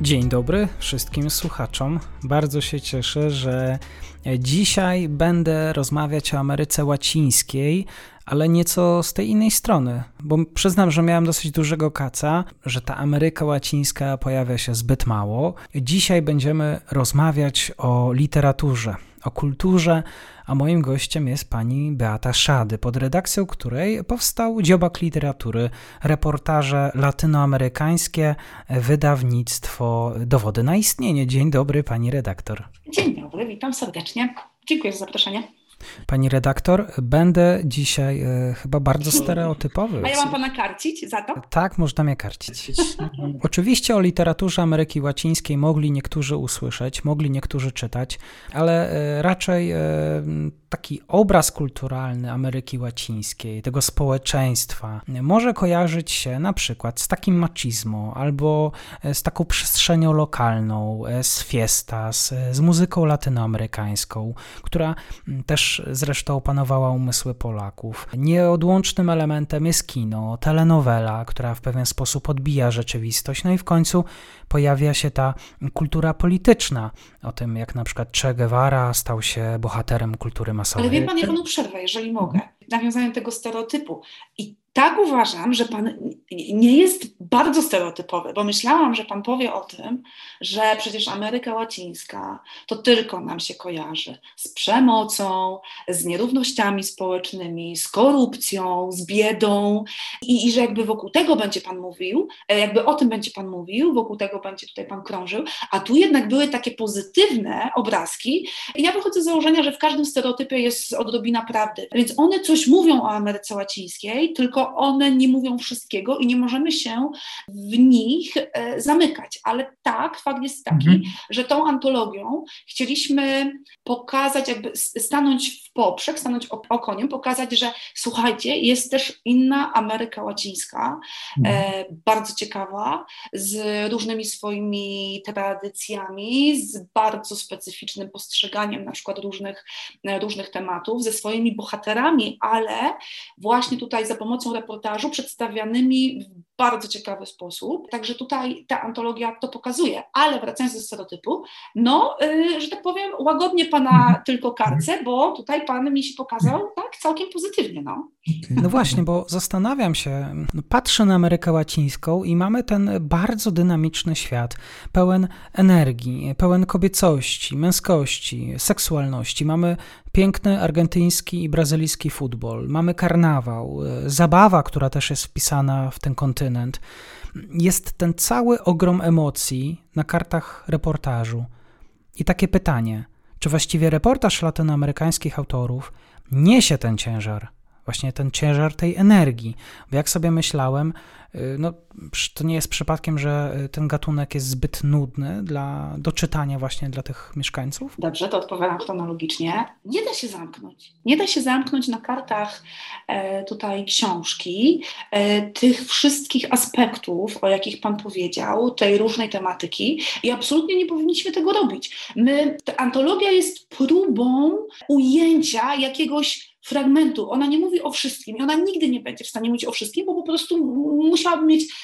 Dzień dobry wszystkim słuchaczom. Bardzo się cieszę, że dzisiaj będę rozmawiać o Ameryce Łacińskiej, ale nieco z tej innej strony, bo przyznam, że miałem dosyć dużego kaca, że ta Ameryka Łacińska pojawia się zbyt mało. Dzisiaj będziemy rozmawiać o literaturze, o kulturze, a moim gościem jest pani Beata Szady, pod redakcją której powstał dziobak literatury, reportaże latynoamerykańskie, wydawnictwo Dowody na istnienie. Dzień dobry, pani redaktor. Dzień dobry, witam serdecznie. Dziękuję za zaproszenie. Pani redaktor, będę dzisiaj e, chyba bardzo stereotypowy. A ja mam pana karcić za to? Tak, można mnie karcić. Oczywiście o literaturze Ameryki Łacińskiej mogli niektórzy usłyszeć, mogli niektórzy czytać, ale e, raczej e, taki obraz kulturalny Ameryki Łacińskiej, tego społeczeństwa, może kojarzyć się na przykład z takim machismo albo z taką przestrzenią lokalną, z fiestas, z muzyką latynoamerykańską, która też zresztą opanowała umysły Polaków. Nieodłącznym elementem jest kino, telenowela, która w pewien sposób odbija rzeczywistość, no i w końcu pojawia się ta kultura polityczna, o tym jak na przykład Che Guevara stał się bohaterem kultury masowej. Ale wie pan, ja panu przerwę, jeżeli mogę. Nawiązaniem tego stereotypu. I tak uważam, że Pan nie jest bardzo stereotypowy, bo myślałam, że Pan powie o tym, że przecież Ameryka Łacińska to tylko nam się kojarzy z przemocą, z nierównościami społecznymi, z korupcją, z biedą i, i że jakby wokół tego będzie Pan mówił, e, jakby o tym będzie Pan mówił, wokół tego będzie tutaj Pan krążył, a tu jednak były takie pozytywne obrazki. Ja wychodzę z założenia, że w każdym stereotypie jest odrobina prawdy, więc one coś mówią o Ameryce Łacińskiej, tylko one nie mówią wszystkiego i nie możemy się w nich e, zamykać. Ale tak, fakt jest taki, mhm. że tą antologią chcieliśmy pokazać, jakby stanąć w poprzek, stanąć okoniem, pokazać, że słuchajcie, jest też inna Ameryka Łacińska, mhm. e, bardzo ciekawa, z różnymi swoimi tradycjami, z bardzo specyficznym postrzeganiem na przykład różnych, różnych tematów, ze swoimi bohaterami, ale właśnie tutaj za pomocą reportażu przedstawianymi w bardzo ciekawy sposób. Także tutaj ta antologia to pokazuje. Ale wracając do stereotypu, no, yy, że tak powiem, łagodnie pana mhm. tylko karcę, bo tutaj pan mi się pokazał tak całkiem pozytywnie. No, no właśnie, bo zastanawiam się, no, patrzę na Amerykę Łacińską i mamy ten bardzo dynamiczny świat, pełen energii, pełen kobiecości, męskości, seksualności. Mamy piękny argentyński i brazylijski futbol, mamy karnawał, e, zabawa, która też jest wpisana w ten kontynent. Jest ten cały ogrom emocji na kartach reportażu. I takie pytanie, czy właściwie reportaż latynoamerykańskich autorów niesie ten ciężar, właśnie ten ciężar tej energii? Bo jak sobie myślałem, Y, no, to nie jest przypadkiem, że y, ten gatunek jest zbyt nudny dla, do czytania właśnie dla tych mieszkańców? Dobrze, to odpowiadam chronologicznie. Nie da się zamknąć. Nie da się zamknąć na kartach e, tutaj książki e, tych wszystkich aspektów, o jakich Pan powiedział, tej różnej tematyki i absolutnie nie powinniśmy tego robić. My, ta antologia jest próbą ujęcia jakiegoś fragmentu. Ona nie mówi o wszystkim i ona nigdy nie będzie w stanie mówić o wszystkim, bo po prostu musiałaby mieć.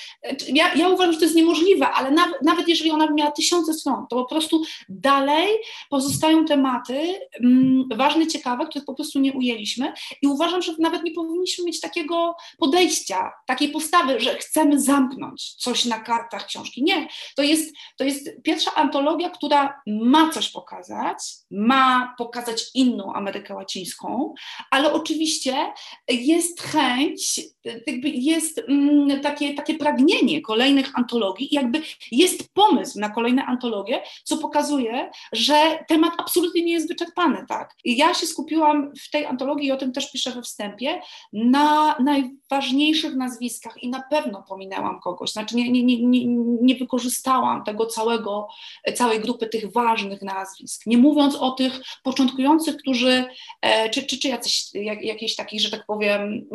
Ja, ja uważam, że to jest niemożliwe, ale nawet, nawet jeżeli ona by miała tysiące stron, to po prostu dalej pozostają tematy mm, ważne, ciekawe, których po prostu nie ujęliśmy i uważam, że nawet nie powinniśmy mieć takiego podejścia, takiej postawy, że chcemy zamknąć coś na kartach książki. Nie, to jest, to jest pierwsza antologia, która ma coś pokazać, ma pokazać inną Amerykę Łacińską, ale oczywiście jest chęć, jest mm, takie, takie pragnienie kolejnych antologii jakby jest pomysł na kolejne antologie, co pokazuje, że temat absolutnie nie jest wyczerpany, tak. Ja się skupiłam w tej antologii, i o tym też piszę we wstępie, na naj najważniejszych nazwiskach i na pewno pominęłam kogoś, znaczy nie, nie, nie, nie, nie wykorzystałam tego całego, całej grupy tych ważnych nazwisk, nie mówiąc o tych początkujących, którzy, e, czy, czy, czy jacyś, jak, jakieś takich, że tak powiem,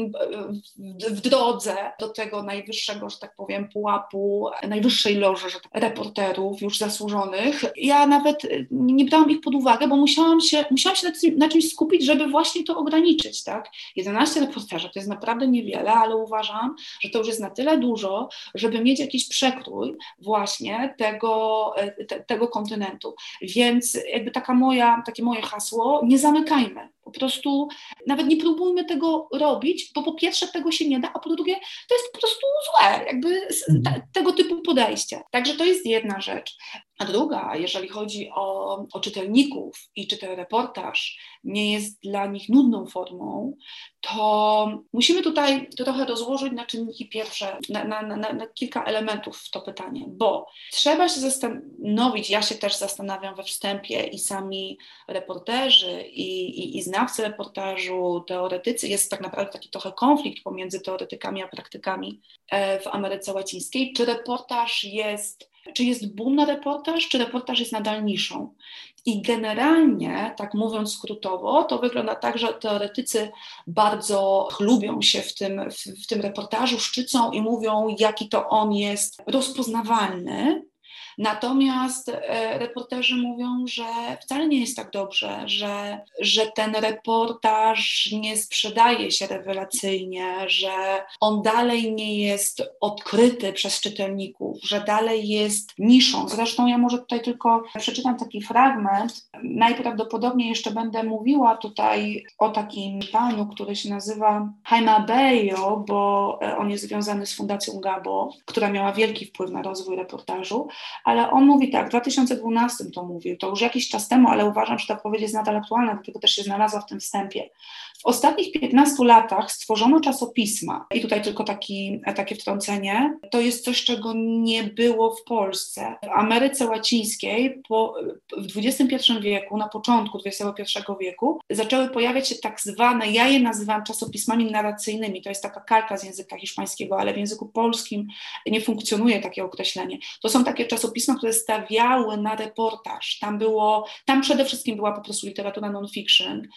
w, drodze do tego najwyższego, że tak powiem, pułapu, najwyższej loży że tak, reporterów już zasłużonych. Ja nawet nie brałam ich pod uwagę, bo musiałam się, musiałam się na, na czymś skupić, żeby właśnie to ograniczyć, tak? 11 reporterzy to jest naprawdę niewiele, ale uważam, że to już jest na tyle dużo, żeby mieć jakiś przekrój właśnie tego, e, te, tego kontynentu. Więc jakby taka moja, takie moje hasło, nie zamykajmy. Po prostu nawet nie próbujmy tego robić, bo po pierwsze tego się nie da, a po drugie to jest po prostu złe, jakby mhm. tego typu podejście. Także to jest jedna rzecz. A druga, jeżeli chodzi o, o czytelników i czy ten reportaż nie jest dla nich nudną formą, to musimy tutaj trochę rozłożyć na czynniki pierwsze, na, na, na, na, kilka elementów w to pytanie, bo trzeba się zastanowić, ja się też zastanawiam we wstępie i sami reporterzy i, i, i znawcy reportażu, teoretycy, jest tak naprawdę taki trochę konflikt pomiędzy teoretykami a praktykami e, w Ameryce Łacińskiej, czy reportaż jest czy jest boom na reportaż, czy reportaż jest nadal niszą. I generalnie, tak mówiąc skrótowo, to wygląda tak, że teoretycy bardzo chlubią się w tym, w, w tym reportażu, szczycą i mówią, jaki to on jest rozpoznawalny, Natomiast e, reporterzy mówią, że wcale nie jest tak dobrze, że, że ten reportaż nie sprzedaje się rewelacyjnie, że on dalej nie jest odkryty przez czytelników, że dalej jest niszą. Zresztą ja może tutaj tylko przeczytam taki fragment. Najprawdopodobniej jeszcze będę mówiła tutaj o takim panu, który się nazywa Jaime Bejo, bo e, on jest związany z Fundacją Gabo, która miała wielki wpływ na rozwój reportażu, ale on mówi tak, w 2012 to mówił, to już jakiś czas temu, ale uważam, że ta odpowiedź jest nadal aktualna, dlatego też się znalazła w tym wstępie. W ostatnich 15 latach stworzono czasopisma i tutaj tylko taki, takie wtrącenie, to jest coś, czego nie było w Polsce. W Ameryce Łacińskiej po, w XXI wieku, na początku XXI wieku zaczęły pojawiać się tak zwane, ja je nazywam czasopismami narracyjnymi, to jest taka kalka z języka hiszpańskiego, ale w języku polskim nie funkcjonuje takie określenie. To są takie czasopisma, które stawiały na reportaż. Tam było, tam przede wszystkim była po prostu literatura non-fiction.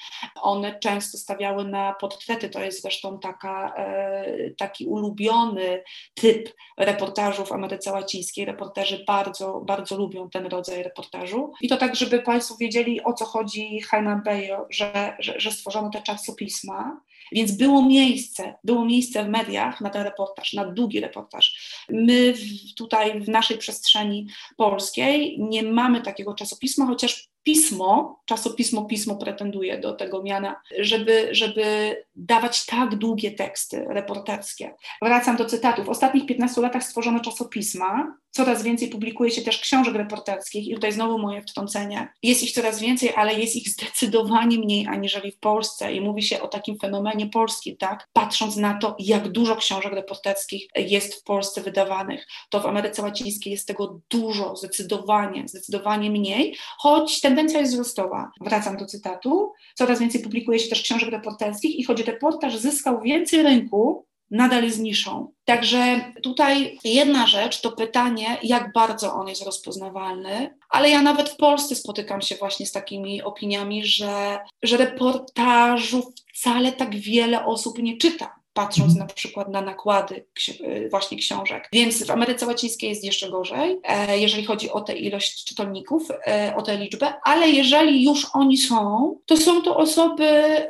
One często stawiały na portrety, to jest zresztą taka, e, taki ulubiony typ reportażu w Ameryce Łacińskiej. Reporterzy bardzo, bardzo lubią ten rodzaj reportażu. I to tak, żeby Państwo wiedzieli, o co chodzi Jaime Bejo, że, że, że stworzono te czasopisma. Więc było miejsce, było miejsce w mediach na ten reportaż, na długi reportaż. My w, tutaj w naszej przestrzeni polskiej nie mamy takiego czasopisma, chociaż pismo, czasopismo pismo pretenduje do tego miana, żeby, żeby dawać tak długie teksty reporterskie. Wracam do cytatu. W ostatnich 15 latach stworzono czasopisma, coraz więcej publikuje się też książek reporterskich i tutaj znowu moje wtrącenie. Jest ich coraz więcej, ale jest ich zdecydowanie mniej aniżeli w Polsce i mówi się o takim fenomenie polskim, tak? Patrząc na to, jak dużo książek reporterskich jest w Polsce wydawanych, to w Ameryce Łacińskiej jest tego dużo, zdecydowanie, zdecydowanie mniej, choć tendencja jest wzrostowa. Wracam do cytatu. Coraz więcej publikuje się też książek reporterskich i choć reportaż zyskał więcej rynku, nadal jest niszą. Także tutaj jedna rzecz to pytanie, jak bardzo on jest rozpoznawalny, ale ja nawet w Polsce spotykam się właśnie z takimi opiniami, że, że reportażu wcale tak wiele osób nie czyta patrząc mhm. na przykład na nakłady y, właśnie książek. Więc w Ameryce Łacińskiej jest jeszcze gorzej, e, jeżeli chodzi o tę ilość czytelników, e, o tę liczbę, ale jeżeli już oni są, to są to osoby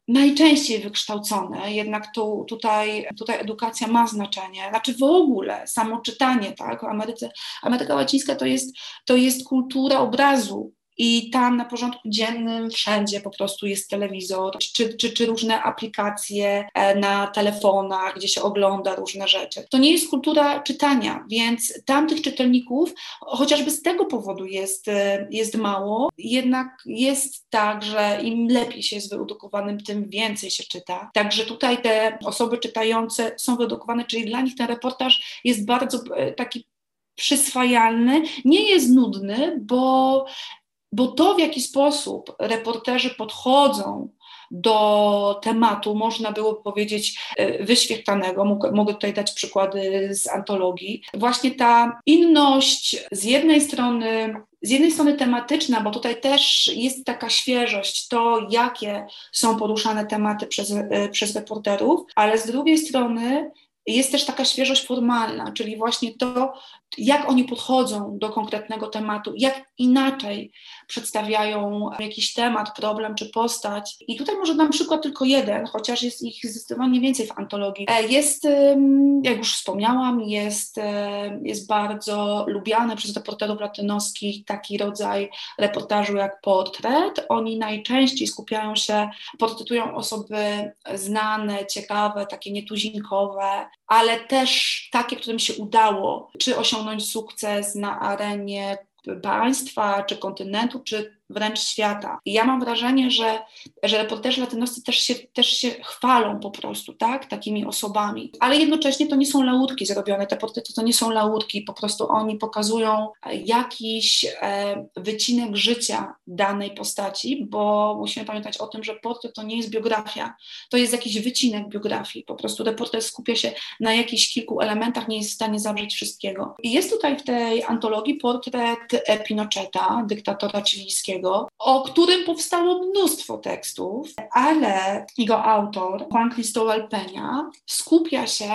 najczęściej wykształcone, jednak tu, tutaj, tutaj edukacja ma znaczenie, znaczy w ogóle samo czytanie, tak, Ameryce, Ameryka Łacińska to jest, to jest kultura obrazu, i tam na porządku dziennym wszędzie po prostu jest telewizor, czy, czy, czy różne aplikacje e, na telefonach, gdzie się ogląda różne rzeczy. To nie jest kultura czytania, więc tamtych czytelników chociażby z tego powodu jest, e, jest mało, jednak jest tak, że im lepiej się jest wyedukowanym, tym więcej się czyta. Także tutaj te osoby czytające są wyedukowane, czyli dla nich ten reportaż jest bardzo e, taki przyswajalny, nie jest nudny, bo bo to, w jaki sposób reporterzy podchodzą do tematu, można było powiedzieć, e, wyświetlanego. Mogę tutaj dać przykłady z antologii. Właśnie ta inność z jednej strony z jednej strony tematyczna, bo tutaj też jest taka świeżość, to jakie są poruszane tematy przez, e, przez reporterów, ale z drugiej strony jest też taka świeżość formalna, czyli właśnie to, jak oni podchodzą do konkretnego tematu, jak inaczej przedstawiają jakiś temat, problem czy postać. I tutaj może dam przykład tylko jeden, chociaż jest ich zdecydowanie więcej w antologii. E, jest, jak już wspomniałam, jest, jest bardzo lubiany przez reporterów latynoskich taki rodzaj reportażu jak portret. Oni najczęściej skupiają się, portretują osoby znane, ciekawe, takie nietuzinkowe, ale też takie, którym się udało, czy osiągnąć sukces na arenie państwa, czy kontynentu, czy wręcz świata. I ja mam wrażenie, że, że reporterzy latynoscy też się, też się chwalą po prostu, tak, takimi osobami. Ale jednocześnie to nie są laurki zrobione, te portrety to nie są laurki, po prostu oni pokazują jakiś e, wycinek życia danej postaci, bo musimy pamiętać o tym, że portret to nie jest biografia, to jest jakiś wycinek biografii. Po prostu reporter skupia się na jakichś kilku elementach, nie jest w stanie zawrzeć wszystkiego. I jest tutaj w tej antologii portret Pinocheta, dyktatora chilijskiego, o którym powstało mnóstwo tekstów, ale jego autor, Juan Cristóbal Peña, skupia się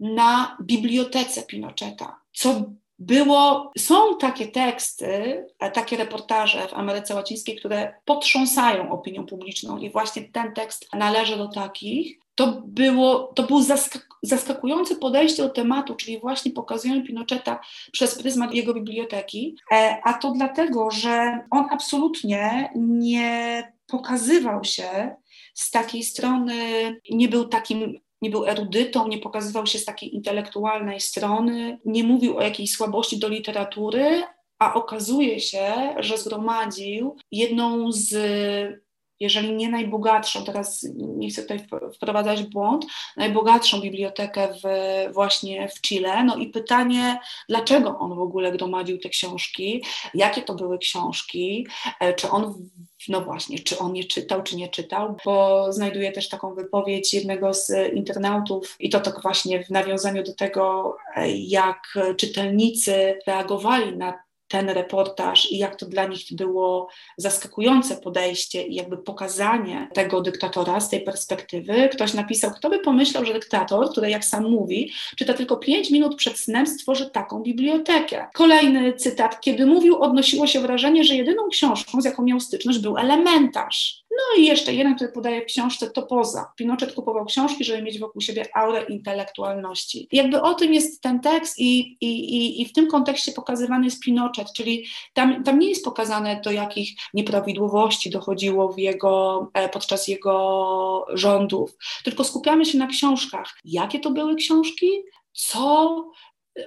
na bibliotece Pinocheta, co było, są takie teksty, takie reportaże w Ameryce Łacińskiej, które potrząsają opinią publiczną i właśnie ten tekst należy do takich to, było, to było zaskakujące podejście do tematu, czyli właśnie pokazują Pinocheta przez pryzmat jego biblioteki, e, a to dlatego, że on absolutnie nie pokazywał się z takiej strony, nie był takim nie był erudytą, nie pokazywał się z takiej intelektualnej strony, nie mówił o jakiejś słabości do literatury, a okazuje się, że zgromadził jedną z jeżeli nie najbogatszą, teraz nie chcę tutaj wprowadzać błąd, najbogatszą bibliotekę w, właśnie w Chile. No i pytanie, dlaczego on w ogóle gromadził te książki, jakie to były książki, e, czy on no właśnie, czy on je czytał, czy nie czytał, bo znajduję też taką wypowiedź jednego z internautów i to tak właśnie w nawiązaniu do tego, e, jak czytelnicy reagowali na ten reportaż i jak to dla nich było zaskakujące podejście i jakby pokazanie tego dyktatora z tej perspektywy. Ktoś napisał, kto by pomyślał, że dyktator, który jak sam mówi, czyta tylko pięć minut przed snem, stworzy taką bibliotekę. Kolejny cytat, kiedy mówił, odnosiło się wrażenie, że jedyną książką, z jaką miał styczność, był elementarz. No i jeszcze jeden, który podaje w książce, to poza. Pinochet kupował książki, żeby mieć wokół siebie aurę intelektualności. Jakby o tym jest ten tekst i, i, i, w tym kontekście pokazywany jest Pinochet, czyli tam, tam nie jest pokazane, do jakich nieprawidłowości dochodziło w jego, e, podczas jego rządów, tylko skupiamy się na książkach. Jakie to były książki? Co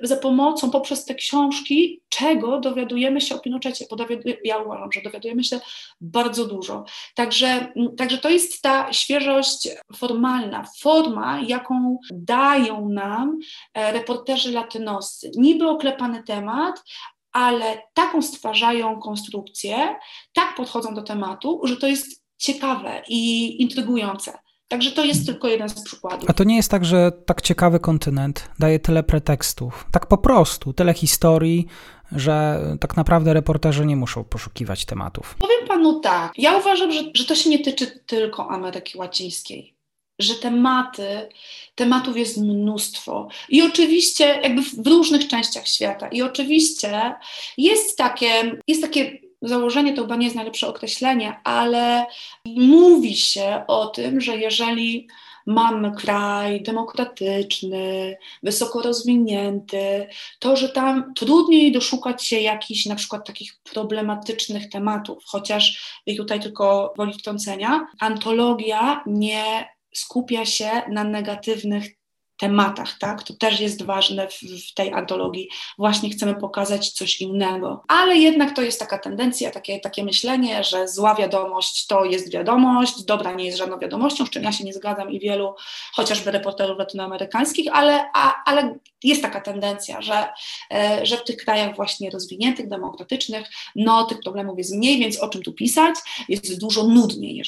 za pomocą, poprzez te książki, czego dowiadujemy się o Pinochecie, bo ja uważam, że dowiadujemy się bardzo dużo. Także, także to jest ta świeżość formalna, forma, jaką dają nam e, reporterzy latynoscy. Niby oklepany temat, ale taką stwarzają konstrukcję, tak podchodzą do tematu, że to jest ciekawe i intrygujące. Także to jest tylko jeden z przykładów. A to nie jest tak, że tak ciekawy kontynent daje tyle pretekstów, tak po prostu, tyle historii, że tak naprawdę reporterzy nie muszą poszukiwać tematów. Powiem panu tak, ja uważam, że, że to się nie tyczy tylko Ameryki Łacińskiej że tematy, tematów jest mnóstwo. I oczywiście jakby w różnych częściach świata. I oczywiście jest takie, jest takie założenie to chyba nie jest najlepsze określenie, ale mówi się o tym, że jeżeli mamy kraj demokratyczny, wysoko rozwinięty, to, że tam trudniej doszukać się jakichś na przykład takich problematycznych tematów, chociaż i tutaj tylko woli wtrącenia, antologia nie skupia się na negatywnych tematach, tak? To też jest ważne w, w, tej antologii. Właśnie chcemy pokazać coś innego. Ale jednak to jest taka tendencja, takie, takie myślenie, że zła wiadomość to jest wiadomość, dobra nie jest żadną wiadomością, z czym ja się nie zgadzam i wielu chociażby reporterów latynoamerykańskich, ale, a, ale jest taka tendencja, że, e, że w tych krajach właśnie rozwiniętych, demokratycznych, no tych problemów jest mniej, więc o czym tu pisać? Jest dużo nudniej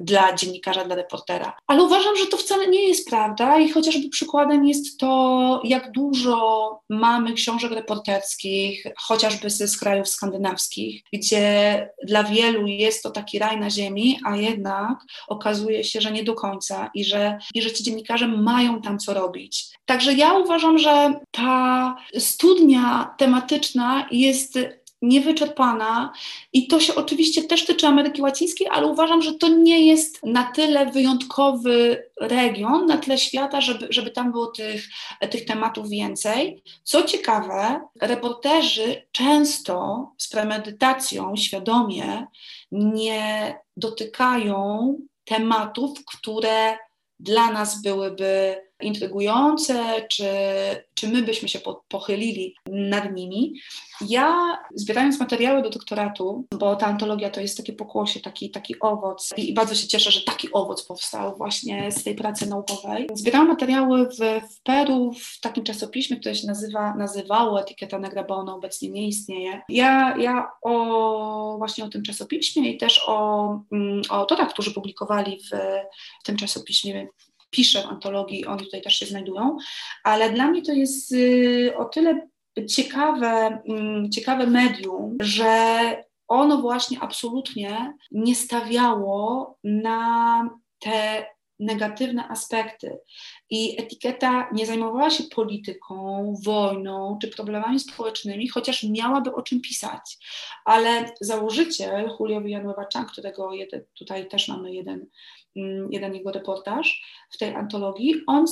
dla dziennikarza, dla reportera. Ale uważam, że to wcale nie jest prawda i chociażby przykładem jest to, jak dużo mamy książek reporterskich, chociażby z krajów skandynawskich, gdzie dla wielu jest to taki raj na ziemi, a jednak okazuje się, że nie do końca i że, i że ci dziennikarze mają tam co robić. Także ja uważam, że ta studnia tematyczna jest niewyczerpana i to się oczywiście też tyczy Ameryki Łacińskiej, ale uważam, że to nie jest na tyle wyjątkowy region, na tyle świata, żeby, żeby tam było tych, tych tematów więcej. Co ciekawe, reporterzy często z premedytacją, świadomie nie dotykają tematów, które dla nas byłyby intrygujące, czy, czy my byśmy się po, pochylili nad nimi. Ja zbierając materiały do doktoratu, bo ta antologia to jest takie pokłosie, taki, taki owoc i, bardzo się cieszę, że taki owoc powstał właśnie z tej pracy naukowej. Zbierałam materiały w, w Peru w takim czasopiśmie, które się nazywa, nazywało Etykieta Negra, bo ono obecnie nie istnieje. Ja, ja o właśnie o tym czasopiśmie i też o, mm, o autorach, którzy publikowali w, w tym czasopiśmie piszę w antologii, oni tutaj też się znajdują, ale dla mnie to jest y, o tyle ciekawe, mm, ciekawe medium, że ono właśnie absolutnie nie stawiało na te negatywne aspekty. I etykieta nie zajmowała się polityką, wojną czy problemami społecznymi, chociaż miałaby o czym pisać. Ale założyciel Julio Villanueva Chang, którego tutaj też mamy jeden jeden jego reportaż w tej antologii, on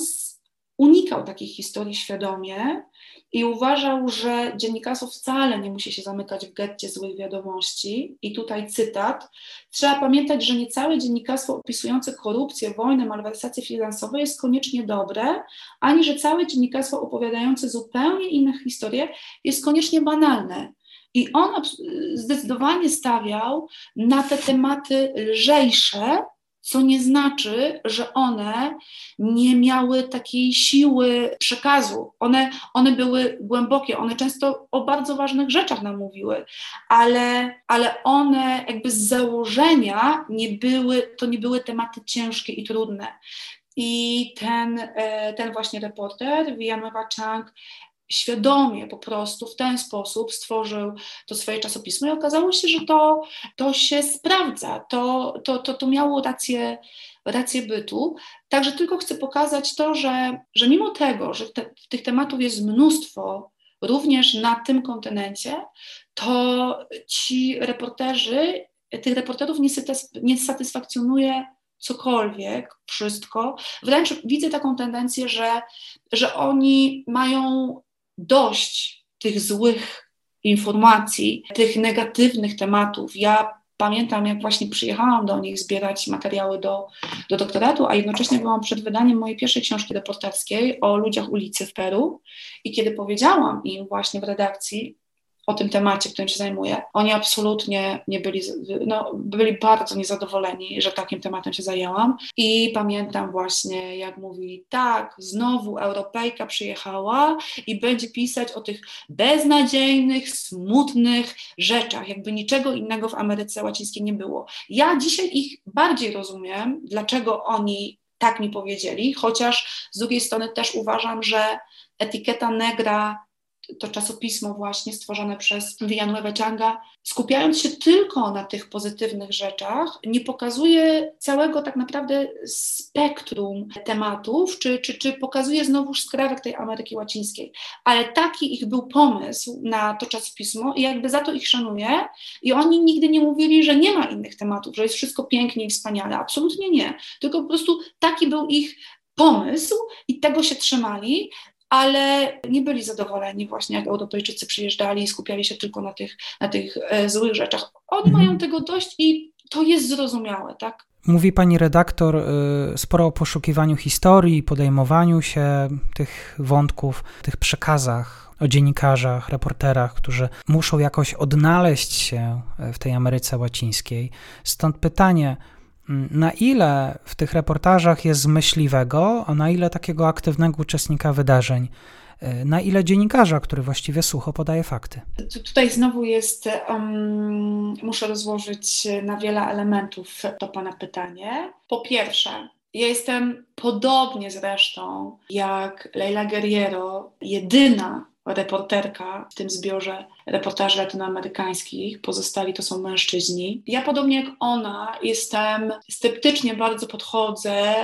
unikał takich historii świadomie i uważał, że dziennikarstwo wcale nie musi się zamykać w getcie złych wiadomości. I tutaj cytat: Trzeba pamiętać, że nie całe dziennikarstwo opisujące korupcję, wojnę, malwersacje finansowe jest koniecznie dobre, ani że całe dziennikarstwo opowiadające zupełnie inne historie jest koniecznie banalne. I on zdecydowanie stawiał na te tematy lżejsze, co nie znaczy, że one nie miały takiej siły przekazu. One, one były głębokie, one często o bardzo ważnych rzeczach nam mówiły, ale, ale one jakby z założenia nie były, to nie były tematy ciężkie i trudne. I ten, e, ten właśnie reporter, Villanueva Chang, świadomie po prostu w ten sposób stworzył to swoje czasopismo i okazało się, że to, to się sprawdza, to, to, to, to miało rację, rację bytu. Także tylko chcę pokazać to, że, że mimo tego, że te, tych tematów jest mnóstwo, również na tym kontynencie, to ci reporterzy, tych reporterów nie, nie satysfakcjonuje cokolwiek, wszystko. Wręcz widzę taką tendencję, że, że oni mają dość tych złych informacji, tych negatywnych tematów. Ja pamiętam, jak właśnie przyjechałam do nich zbierać materiały do, do doktoratu, a jednocześnie byłam przed wydaniem mojej pierwszej książki reporterskiej o ludziach ulicy w Peru. I kiedy powiedziałam im właśnie w redakcji, o tym temacie, którym się zajmuję, oni absolutnie nie byli, no, byli bardzo niezadowoleni, że takim tematem się zajęłam. I pamiętam właśnie, jak mówili, tak, znowu Europejka przyjechała i będzie pisać o tych beznadziejnych, smutnych rzeczach, jakby niczego innego w Ameryce Łacińskiej nie było. Ja dzisiaj ich bardziej rozumiem, dlaczego oni tak mi powiedzieli, chociaż z drugiej strony też uważam, że etykieta negra to czasopismo właśnie stworzone przez Villanueva Changa, skupiając się tylko na tych pozytywnych rzeczach, nie pokazuje całego tak naprawdę spektrum tematów, czy, czy, czy pokazuje znowuż skrawek tej Ameryki Łacińskiej. Ale taki ich był pomysł na to czasopismo i jakby za to ich szanuję i oni nigdy nie mówili, że nie ma innych tematów, że jest wszystko pięknie i wspaniale. Absolutnie nie. Tylko po prostu taki był ich pomysł i tego się trzymali, ale nie byli zadowoleni właśnie, jak Europejczycy przyjeżdżali i skupiali się tylko na tych, na tych e, złych rzeczach. Oni mhm. mają tego dość i to jest zrozumiałe, tak? Mówi pani redaktor y, sporo o poszukiwaniu historii, podejmowaniu się tych wątków, tych przekazach o dziennikarzach, reporterach, którzy muszą jakoś odnaleźć się w tej Ameryce Łacińskiej. Stąd pytanie, na ile w tych reportażach jest myśliwego, a na ile takiego aktywnego uczestnika wydarzeń. na ile dziennikarza, który właściwie sucho podaje fakty. Tutaj znowu jest, um, muszę rozłożyć na wiele elementów to Pana pytanie. Po pierwsze, ja jestem podobnie zresztą jak Leila Guerriero, jedyna reporterka w tym zbiorze reportaży latynoamerykańskich, pozostali to są mężczyźni. Ja podobnie jak ona jestem sceptycznie bardzo podchodzę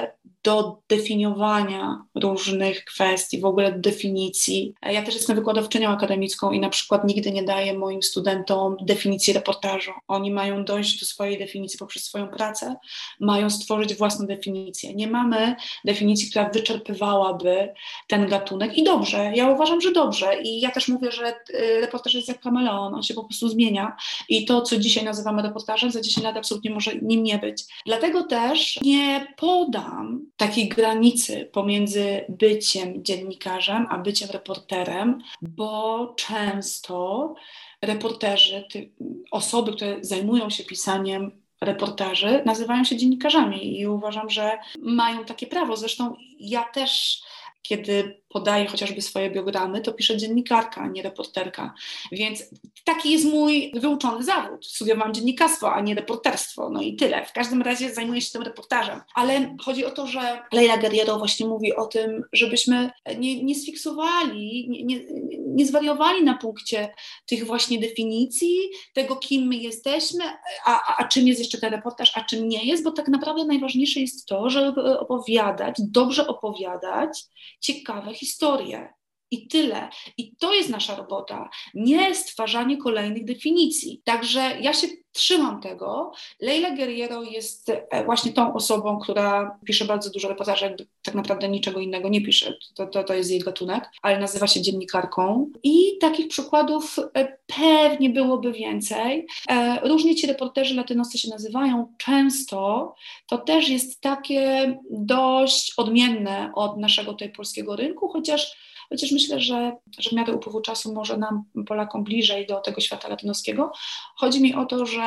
do definiowania różnych kwestii, w ogóle definicji. Ja też jestem wykładowczynią akademicką i na przykład nigdy nie daję moim studentom definicji reportażu. Oni mają dojść do swojej definicji poprzez swoją pracę, mają stworzyć własną definicję. Nie mamy definicji, która wyczerpywałaby ten gatunek i dobrze, ja uważam, że dobrze i ja też mówię, że y, reportaż jest jak kameleon, on się po prostu zmienia i to, co dzisiaj nazywamy reportażem, za 10 lat absolutnie może nim nie być. Dlatego też nie podam takiej granicy pomiędzy byciem dziennikarzem a byciem reporterem, bo często reporterzy, ty, osoby, które zajmują się pisaniem reportaży, nazywają się dziennikarzami i uważam, że mają takie prawo. Zresztą ja też kiedy podaje chociażby swoje biogramy, to pisze dziennikarka, a nie reporterka. Więc taki jest mój wyuczony zawód. Studiowałam dziennikarstwo, a nie reporterstwo. No i tyle. W każdym razie zajmuję się tym reportażem. Ale chodzi o to, że Leila Guerriero właśnie mówi o tym, żebyśmy nie, nie sfiksowali, nie, nie, nie zwariowali na punkcie tych właśnie definicji, tego kim my jesteśmy, a, a czym jest jeszcze ten reportaż, a czym nie jest, bo tak naprawdę najważniejsze jest to, żeby opowiadać, dobrze opowiadać ciekawe historie. I tyle. I to jest nasza robota, nie stwarzanie kolejnych definicji. Także ja się trzymam tego. Leila Guerriero jest e, właśnie tą osobą, która pisze bardzo dużo reportaży, jakby tak naprawdę niczego innego nie pisze. To, to, to jest jej gatunek, ale nazywa się dziennikarką. I takich przykładów e, pewnie byłoby więcej. E, różnie ci reporterzy latynoscy się nazywają. Często to też jest takie dość odmienne od naszego tutaj polskiego rynku, chociaż chociaż myślę, że, że w miarę upływu czasu może nam, Polakom, bliżej do tego świata latynoskiego. Chodzi mi o to, że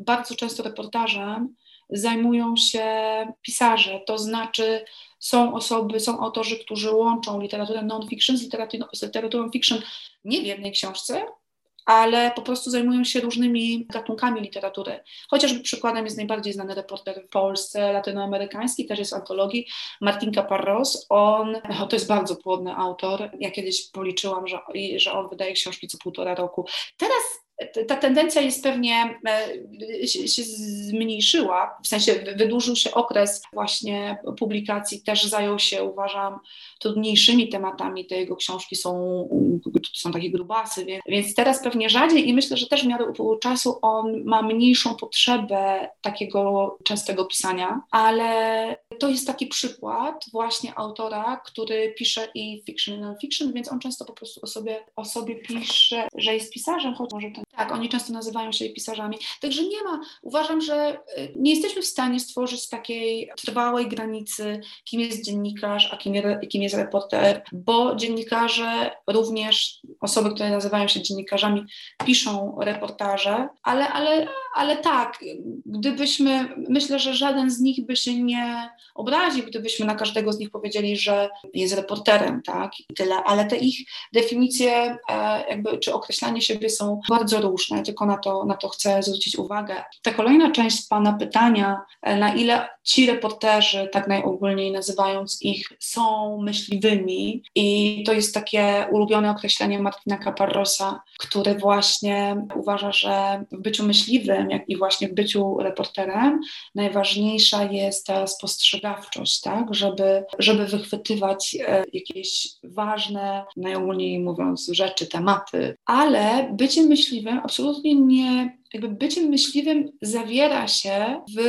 bardzo często reportażem zajmują się pisarze, to znaczy są osoby, są autorzy, którzy łączą literaturę non-fiction z z literaturą fiction nie w jednej książce, ale po prostu zajmują się różnymi gatunkami literatury. Chociażby przykładem jest najbardziej znany reporter w Polsce, latynoamerykański, też jest antologii, Martin Caparros. On, to jest bardzo płodny autor. Ja kiedyś policzyłam, że, że on wydaje książki co półtora roku. Teraz ta tendencja jest pewnie e, się zmniejszyła, w sensie wydłużył się okres właśnie publikacji, też zajął się, uważam, trudniejszymi tematami. Te jego książki są, są takie grubasy, więc teraz pewnie rzadziej i myślę, że też w miarę upływu czasu on ma mniejszą potrzebę takiego częstego pisania, ale to jest taki przykład właśnie autora, który pisze i fiction i non-fiction, więc on często po prostu o sobie, o sobie pisze, że jest pisarzem, choć może to tak, oni często nazywają się pisarzami. Także nie ma, uważam, że y, nie jesteśmy w stanie stworzyć takiej trwałej granicy, kim jest dziennikarz, a kim, kim jest reporter, bo dziennikarze, również osoby, które nazywają się dziennikarzami, piszą reportaże, ale, ale, ale tak, gdybyśmy, myślę, że żaden z nich by się nie obraził, gdybyśmy na każdego z nich powiedzieli, że jest reporterem, tak, i tyle, ale te ich definicje, e, jakby, czy określanie siebie są bardzo różne, tylko na to, na to chcę zwrócić uwagę. Ta kolejna część Pana pytania, e, na ile ci reporterzy, tak najogólniej nazywając ich, są myśliwymi? I to jest takie ulubione określenie Martina Caparrosa, który właśnie uważa, że w byciu myśliwym, jak i właśnie w byciu reporterem najważniejsza jest ta spostrzegawczość, tak, żeby, żeby wychwytywać e, jakieś ważne, najogólniej mówiąc, rzeczy, tematy, ale bycie myśliwym absolutnie nie jakby bycie myśliwym zawiera się w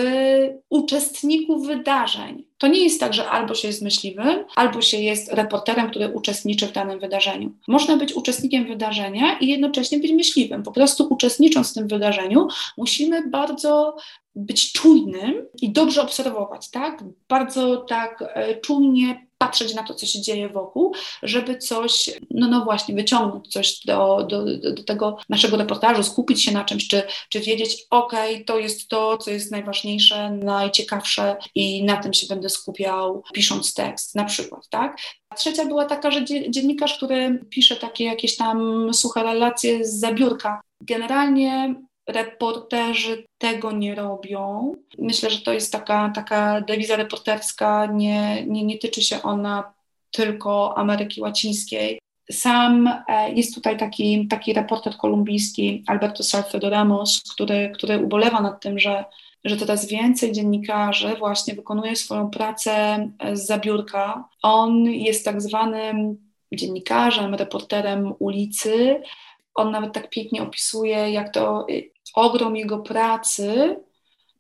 uczestniku wydarzeń. To nie jest tak, że albo się jest myśliwym, albo się jest reporterem, który uczestniczy w danym wydarzeniu. Można być uczestnikiem wydarzenia i jednocześnie być myśliwym. Po prostu uczestnicząc w tym wydarzeniu, musimy bardzo być czujnym i dobrze obserwować, tak? Bardzo tak e, czujnie patrzeć na to, co się dzieje wokół, żeby coś, no, no właśnie, wyciągnąć coś do, do, do tego naszego reportażu, skupić się na czymś, czy, czy wiedzieć, ok, to jest to, co jest najważniejsze, najciekawsze i na tym się będę skupiał, pisząc tekst, na przykład, tak? A trzecia była taka, że dziennikarz, który pisze takie jakieś tam suche relacje z zabiórka, generalnie reporterzy tego nie robią. Myślę, że to jest taka, taka dewiza reporterska, nie, nie, nie tyczy się ona tylko Ameryki Łacińskiej. Sam e, jest tutaj taki, taki reporter kolumbijski, Alberto Salcedo Ramos, który, który ubolewa nad tym, że, że coraz więcej dziennikarzy właśnie wykonuje swoją pracę z zabiórka. On jest tak zwanym dziennikarzem, reporterem ulicy. On nawet tak pięknie opisuje, jak to ogrom jego pracy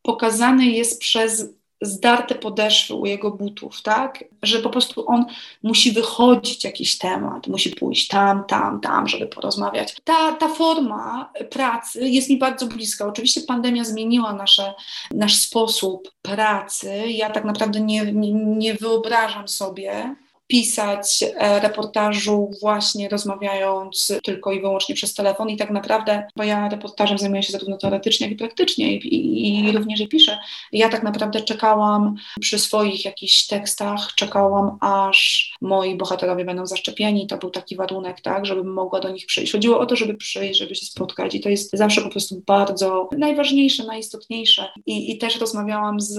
pokazany jest przez zdarte podeszwy u jego butów, tak? Że po prostu on musi wychodzić jakiś temat, musi pójść tam, tam, tam, żeby porozmawiać. Ta, ta forma pracy jest mi bardzo bliska. Oczywiście pandemia zmieniła nasze, nasz sposób pracy. Ja tak naprawdę nie, nie, nie wyobrażam sobie, pisać e, reportażu właśnie rozmawiając tylko i wyłącznie przez telefon i tak naprawdę, bo ja reportażem zajmuję się zarówno teoretycznie, jak i praktycznie i, i, i również i piszę, ja tak naprawdę czekałam przy swoich jakichś tekstach, czekałam aż moi bohaterowie będą zaszczepieni, to był taki warunek, tak, żebym mogła do nich przyjść. Chodziło o to, żeby przyjść, żeby się spotkać i to jest zawsze po prostu bardzo najważniejsze, najistotniejsze. I, i też rozmawiałam z,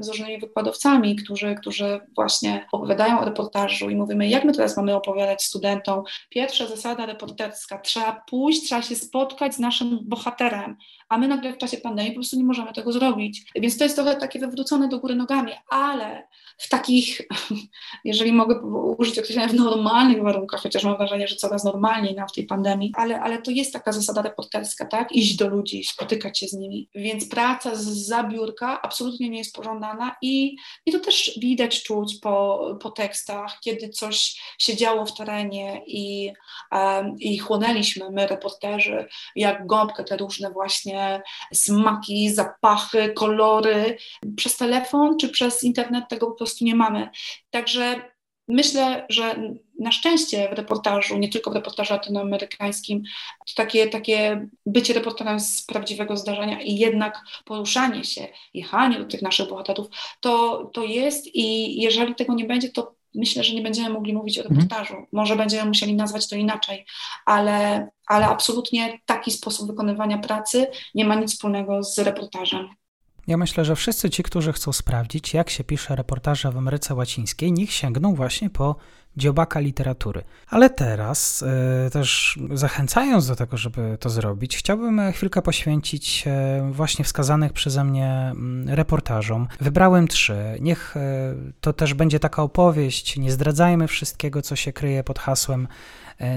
z różnymi wykładowcami, którzy, którzy właśnie opowiadają o reportażu i mówimy, jak my teraz mamy opowiadać studentom. Pierwsza zasada reporterska, trzeba pójść, trzeba się spotkać z naszym bohaterem, a my nagle w czasie pandemii po prostu nie możemy tego zrobić. Więc to jest trochę takie wywrócone do góry nogami, ale w takich, jeżeli mogę użyć określenia, w normalnych warunkach, chociaż mam wrażenie, że coraz normalniej nam w tej pandemii, ale, ale to jest taka zasada reporterska, tak? Iść do ludzi, spotykać się z nimi. Więc praca z zabiórka absolutnie nie jest pożądana i, i to też widać, czuć po, po tekstach, kiedy coś się działo w terenie i, um, i chłonęliśmy my, reporterzy, jak gąbkę te różne właśnie smaki, zapachy, kolory przez telefon czy przez internet tego po prostu nie mamy. Także myślę, że na szczęście w reportażu, nie tylko w reportażu latynoamerykańskim, to takie, takie bycie reporterem z prawdziwego zdarzenia i jednak poruszanie się, jechanie do tych naszych bohaterów, to, to jest i jeżeli tego nie będzie, to myślę, że nie będziemy mogli mówić o reportażu. Mhm. Może będziemy musieli nazwać to inaczej, ale, ale absolutnie taki sposób wykonywania pracy nie ma nic wspólnego z reportażem. Ja myślę, że wszyscy ci, którzy chcą sprawdzić, jak się pisze reportaże w Ameryce Łacińskiej, niech sięgną właśnie po dziobaka literatury. Ale teraz, e, też zachęcając do tego, żeby to zrobić, chciałbym chwilkę poświęcić e, właśnie wskazanych przeze mnie mm, reportażom. Wybrałem trzy. Niech e, to też będzie taka opowieść, nie zdradzajmy wszystkiego, co się kryje pod hasłem.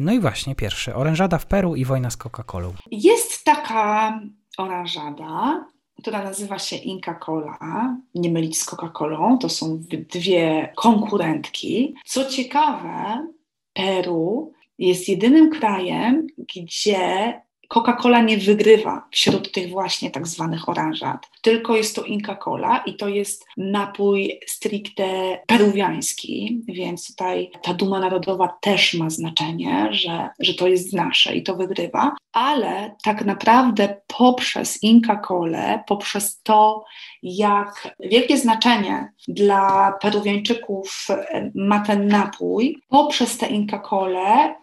No i właśnie pierwszy, Orężada w Peru i wojna z Coca-Colą. Jest taka oranżada, która nazywa się Inca Cola, nie mylić z Coca-Colą, to są dwie konkurentki. Co ciekawe, Peru jest jedynym krajem, gdzie Coca-Cola nie wygrywa wśród tych właśnie tak zwanych oranżat, tylko jest to Inca Cola i to jest napój stricte peruwiański, więc tutaj ta duma narodowa też ma znaczenie, że, że to jest nasze i to wygrywa, ale tak naprawdę poprzez Inca Colę, poprzez to, jak wielkie znaczenie dla Peruwiańczyków ma ten napój, poprzez tę Inca Colę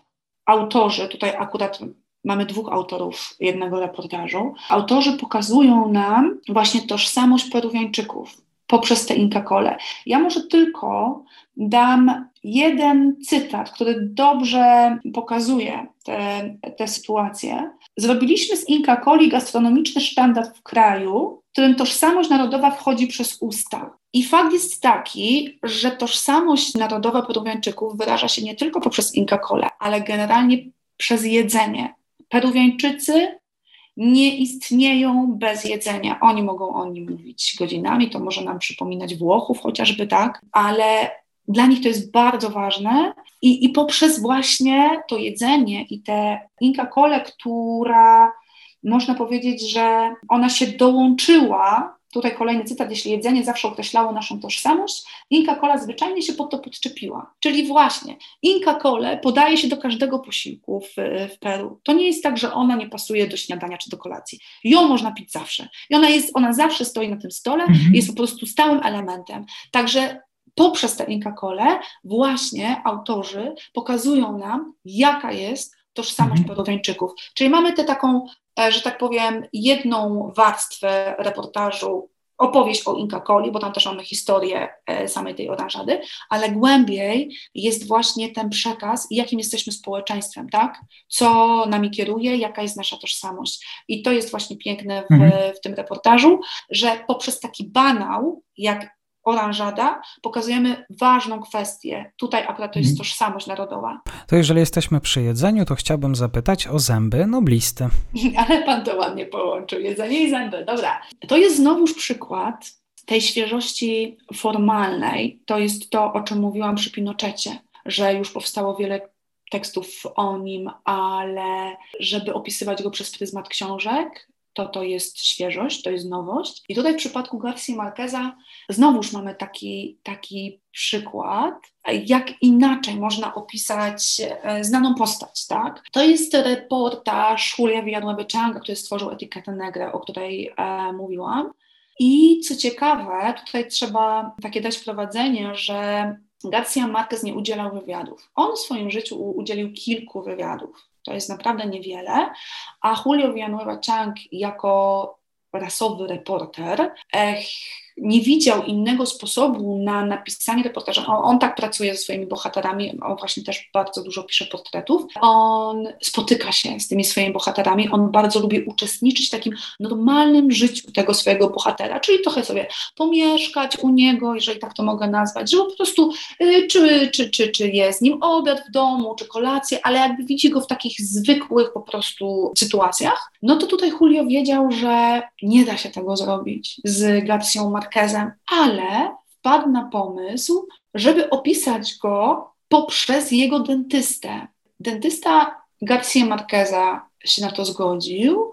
autorzy, tutaj akurat mamy dwóch autorów jednego reportażu. Autorzy pokazują nam właśnie tożsamość Peruwiańczyków poprzez te Inca Cole. Ja może tylko dam jeden cytat, który dobrze pokazuje tę sytuację. Zrobiliśmy z Inca Coli gastronomiczny standard w kraju, w którym tożsamość narodowa wchodzi przez usta. I fakt jest taki, że tożsamość narodowa Peruwiańczyków wyraża się nie tylko poprzez Inca Cole, ale generalnie przez jedzenie. Peruwiańczycy nie istnieją bez jedzenia. Oni mogą o nim mówić godzinami, to może nam przypominać Włochów chociażby tak, ale dla nich to jest bardzo ważne i, i poprzez właśnie to jedzenie i tę Inca Cole, która można powiedzieć, że ona się dołączyła tutaj kolejny cytat, jeśli jedzenie zawsze określało naszą tożsamość, Inka Cola zwyczajnie się pod to podczepiła. Czyli właśnie Inka Cola podaje się do każdego posiłku w, w Peru. To nie jest tak, że ona nie pasuje do śniadania czy do kolacji. Ją można pić zawsze. I ona, jest, ona zawsze stoi na tym stole, mhm. jest po prostu stałym elementem. Także poprzez tę Inka Colę właśnie autorzy pokazują nam, jaka jest tożsamość mhm. Peruwiańczyków. Czyli mamy tę taką, że tak powiem, jedną warstwę reportażu, opowieść o Inka Coli, bo tam też mamy historię e, samej tej oranżady, ale głębiej jest właśnie ten przekaz, jakim jesteśmy społeczeństwem, tak? Co nami kieruje, jaka jest nasza tożsamość. I to jest właśnie piękne w, mhm. w tym reportażu, że poprzez taki banał, jak oranżada, pokazujemy ważną kwestię. Tutaj akurat to jest mhm. tożsamość narodowa. To jeżeli jesteśmy przy jedzeniu, to chciałbym zapytać o zęby noblisty. Ale pan to ładnie połączył, jedzenie i zęby. Dobra. To jest znowuż przykład tej świeżości formalnej. To jest to, o czym mówiłam przy Pinochecie, że już powstało wiele tekstów o nim, ale żeby opisywać go przez pryzmat książek, to to jest świeżość, to jest nowość. I tutaj w przypadku Garcia Marqueza znowuż mamy taki, taki przykład, jak inaczej można opisać e, znaną postać, tak? To jest reportaż Julia Villanueva Changa, który stworzył etykietę Negre, o której e, mówiłam. I co ciekawe, tutaj trzeba takie dać wprowadzenie, że Garcia Marquez nie udzielał wywiadów. On w swoim życiu udzielił kilku wywiadów. To jest naprawdę niewiele. A Julio Villanueva Chang jako rasowy reporter nie widział innego sposobu na napisanie reportażu. On, on, tak pracuje ze swoimi bohaterami, on właśnie też bardzo dużo pisze portretów. On spotyka się z tymi swoimi bohaterami, on bardzo lubi uczestniczyć w takim normalnym życiu tego swojego bohatera, czyli trochę sobie pomieszkać u niego, jeżeli tak to mogę nazwać, żeby po prostu y, czy, czy, czy, czy jest z nim obiad w domu, czy kolację, ale jakby widzi go w takich zwykłych po prostu sytuacjach, no to tutaj Julio wiedział, że nie da się tego zrobić z Garcją Marquez Ale wpadł na pomysł, żeby opisać go poprzez jego dentystę. Dentysta Garcia Marqueza się na to zgodził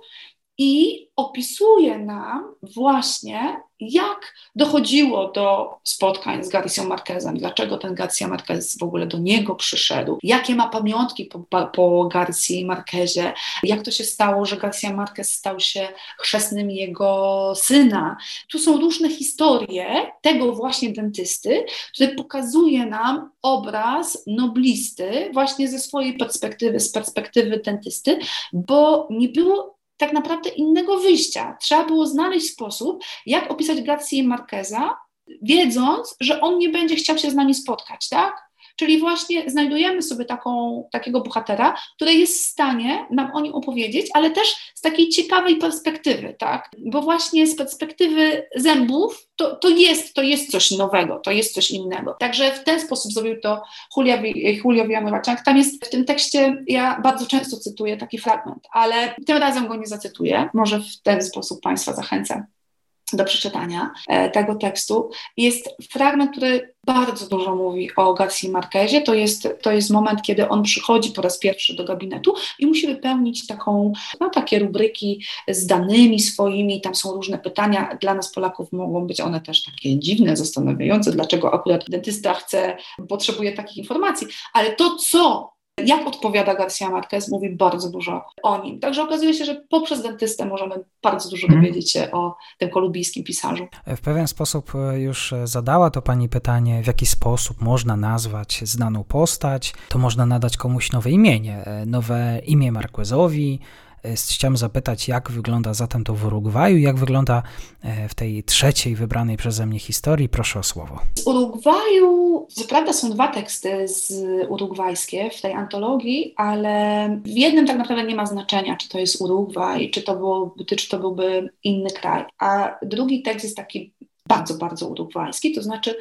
i opisuje nam właśnie, jak dochodziło do spotkań z Garcją Marquezem, dlaczego ten Garcia Marquez w ogóle do niego przyszedł, jakie ma pamiątki po, po Garcji Marquezie, jak to się stało, że Garcia Marquez stał się chrzestnym jego syna. Tu są różne historie tego właśnie dentysty, który pokazuje nam obraz noblisty właśnie ze swojej perspektywy, z perspektywy dentysty, bo nie było tak naprawdę innego wyjścia. Trzeba było znaleźć sposób, jak opisać Garcia Marqueza, wiedząc, że on nie będzie chciał się z nami spotkać, tak? Czyli właśnie znajdujemy sobie taką, takiego bohatera, który jest w stanie nam o nim opowiedzieć, ale też z takiej ciekawej perspektywy, tak? Bo właśnie z perspektywy zębów to, to, jest, to jest coś nowego, to jest coś innego. Także w ten sposób zrobił to Julia, Julio Villanueva Tam jest w tym tekście, ja bardzo często cytuję taki fragment, ale tym razem go nie zacytuję. Może w ten sposób Państwa zachęcam do przeczytania e, tego tekstu. Jest fragment, który bardzo dużo mówi o Garcia Marquezie. To jest, to jest moment, kiedy on przychodzi po raz pierwszy do gabinetu i musi wypełnić taką, no, takie rubryki z danymi swoimi. Tam są różne pytania. Dla nas, Polaków, mogą być one też takie dziwne, zastanawiające, dlaczego akurat dentysta chce, potrzebuje takich informacji. Ale to, co jak odpowiada Garcia Marquez, mówi bardzo dużo o nim. Także okazuje się, że poprzez dentystę możemy bardzo dużo mhm. dowiedzieć się o tym kolumbijskim pisarzu. W pewien sposób e, już zadała to Pani pytanie, w jaki sposób można nazwać znaną postać. To można nadać komuś nowe imienie, e, nowe imię Marquezowi, Chciałem zapytać, jak wygląda zatem to w Urugwaju, jak wygląda e, w tej trzeciej wybranej przeze mnie historii. Proszę o słowo. Z Urugwaju, co prawda są dwa teksty z urugwajskie w tej antologii, ale w jednym tak naprawdę nie ma znaczenia, czy to jest Urugwaj, czy to, było, czy to byłby inny kraj. A drugi tekst jest taki bardzo, bardzo urugwajski, to znaczy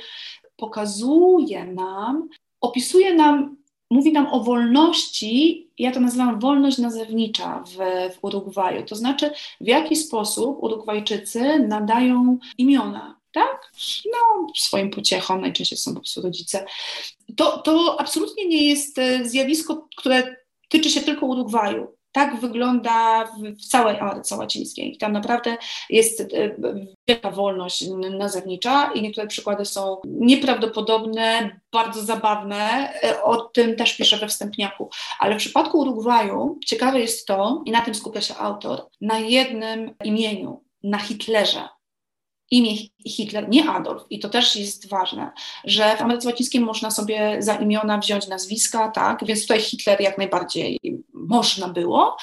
pokazuje nam, opisuje nam mówi nam o wolności, ja to nazywam wolność nazewnicza w, w Urugwaju, to znaczy w jaki sposób Urugwajczycy nadają imiona, tak? No, swoim pociechom, najczęściej są po prostu rodzice. To, to absolutnie nie jest e, zjawisko, które tyczy się tylko Urugwaju. Tak wygląda w, całej Ameryce Łacińskiej. Tam naprawdę jest e, wielka wolność nazewnicza i niektóre przykłady są nieprawdopodobne, bardzo zabawne. E, o tym też piszę we wstępniaku. Ale w przypadku Urugwaju ciekawe jest to, i na tym skupia się autor, na jednym imieniu, na Hitlerze imię Hitler, nie Adolf. I to też jest ważne, że w Ameryce Łacińskiej można sobie za imiona wziąć nazwiska, tak, więc tutaj Hitler jak najbardziej można było.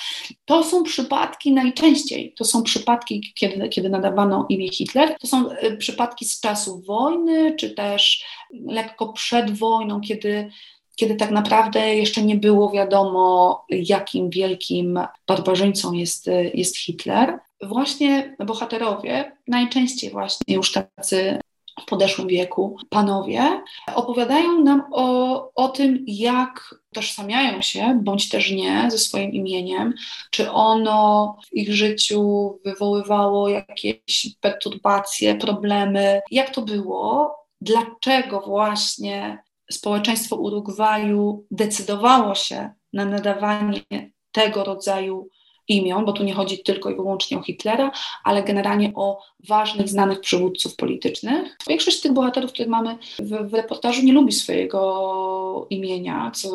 To są przypadki najczęściej, to są przypadki, kiedy, kiedy nadawano imię Hitler, to są y, przypadki z czasu wojny, czy też lekko przed wojną, kiedy kiedy tak naprawdę jeszcze nie było wiadomo, jakim wielkim barbarzyńcą jest, jest Hitler właśnie bohaterowie, najczęściej właśnie już tacy w podeszłym wieku panowie, opowiadają nam o, o tym, jak tożsamiają się, bądź też nie, ze swoim imieniem, czy ono w ich życiu wywoływało jakieś perturbacje, problemy, jak to było, dlaczego właśnie społeczeństwo Urugwaju decydowało się na nadawanie tego rodzaju imion, bo tu nie chodzi tylko i wyłącznie o Hitlera, ale generalnie o ważnych, znanych przywódców politycznych. Większość z tych bohaterów, których mamy w, w reportażu, nie lubi swojego imienia, co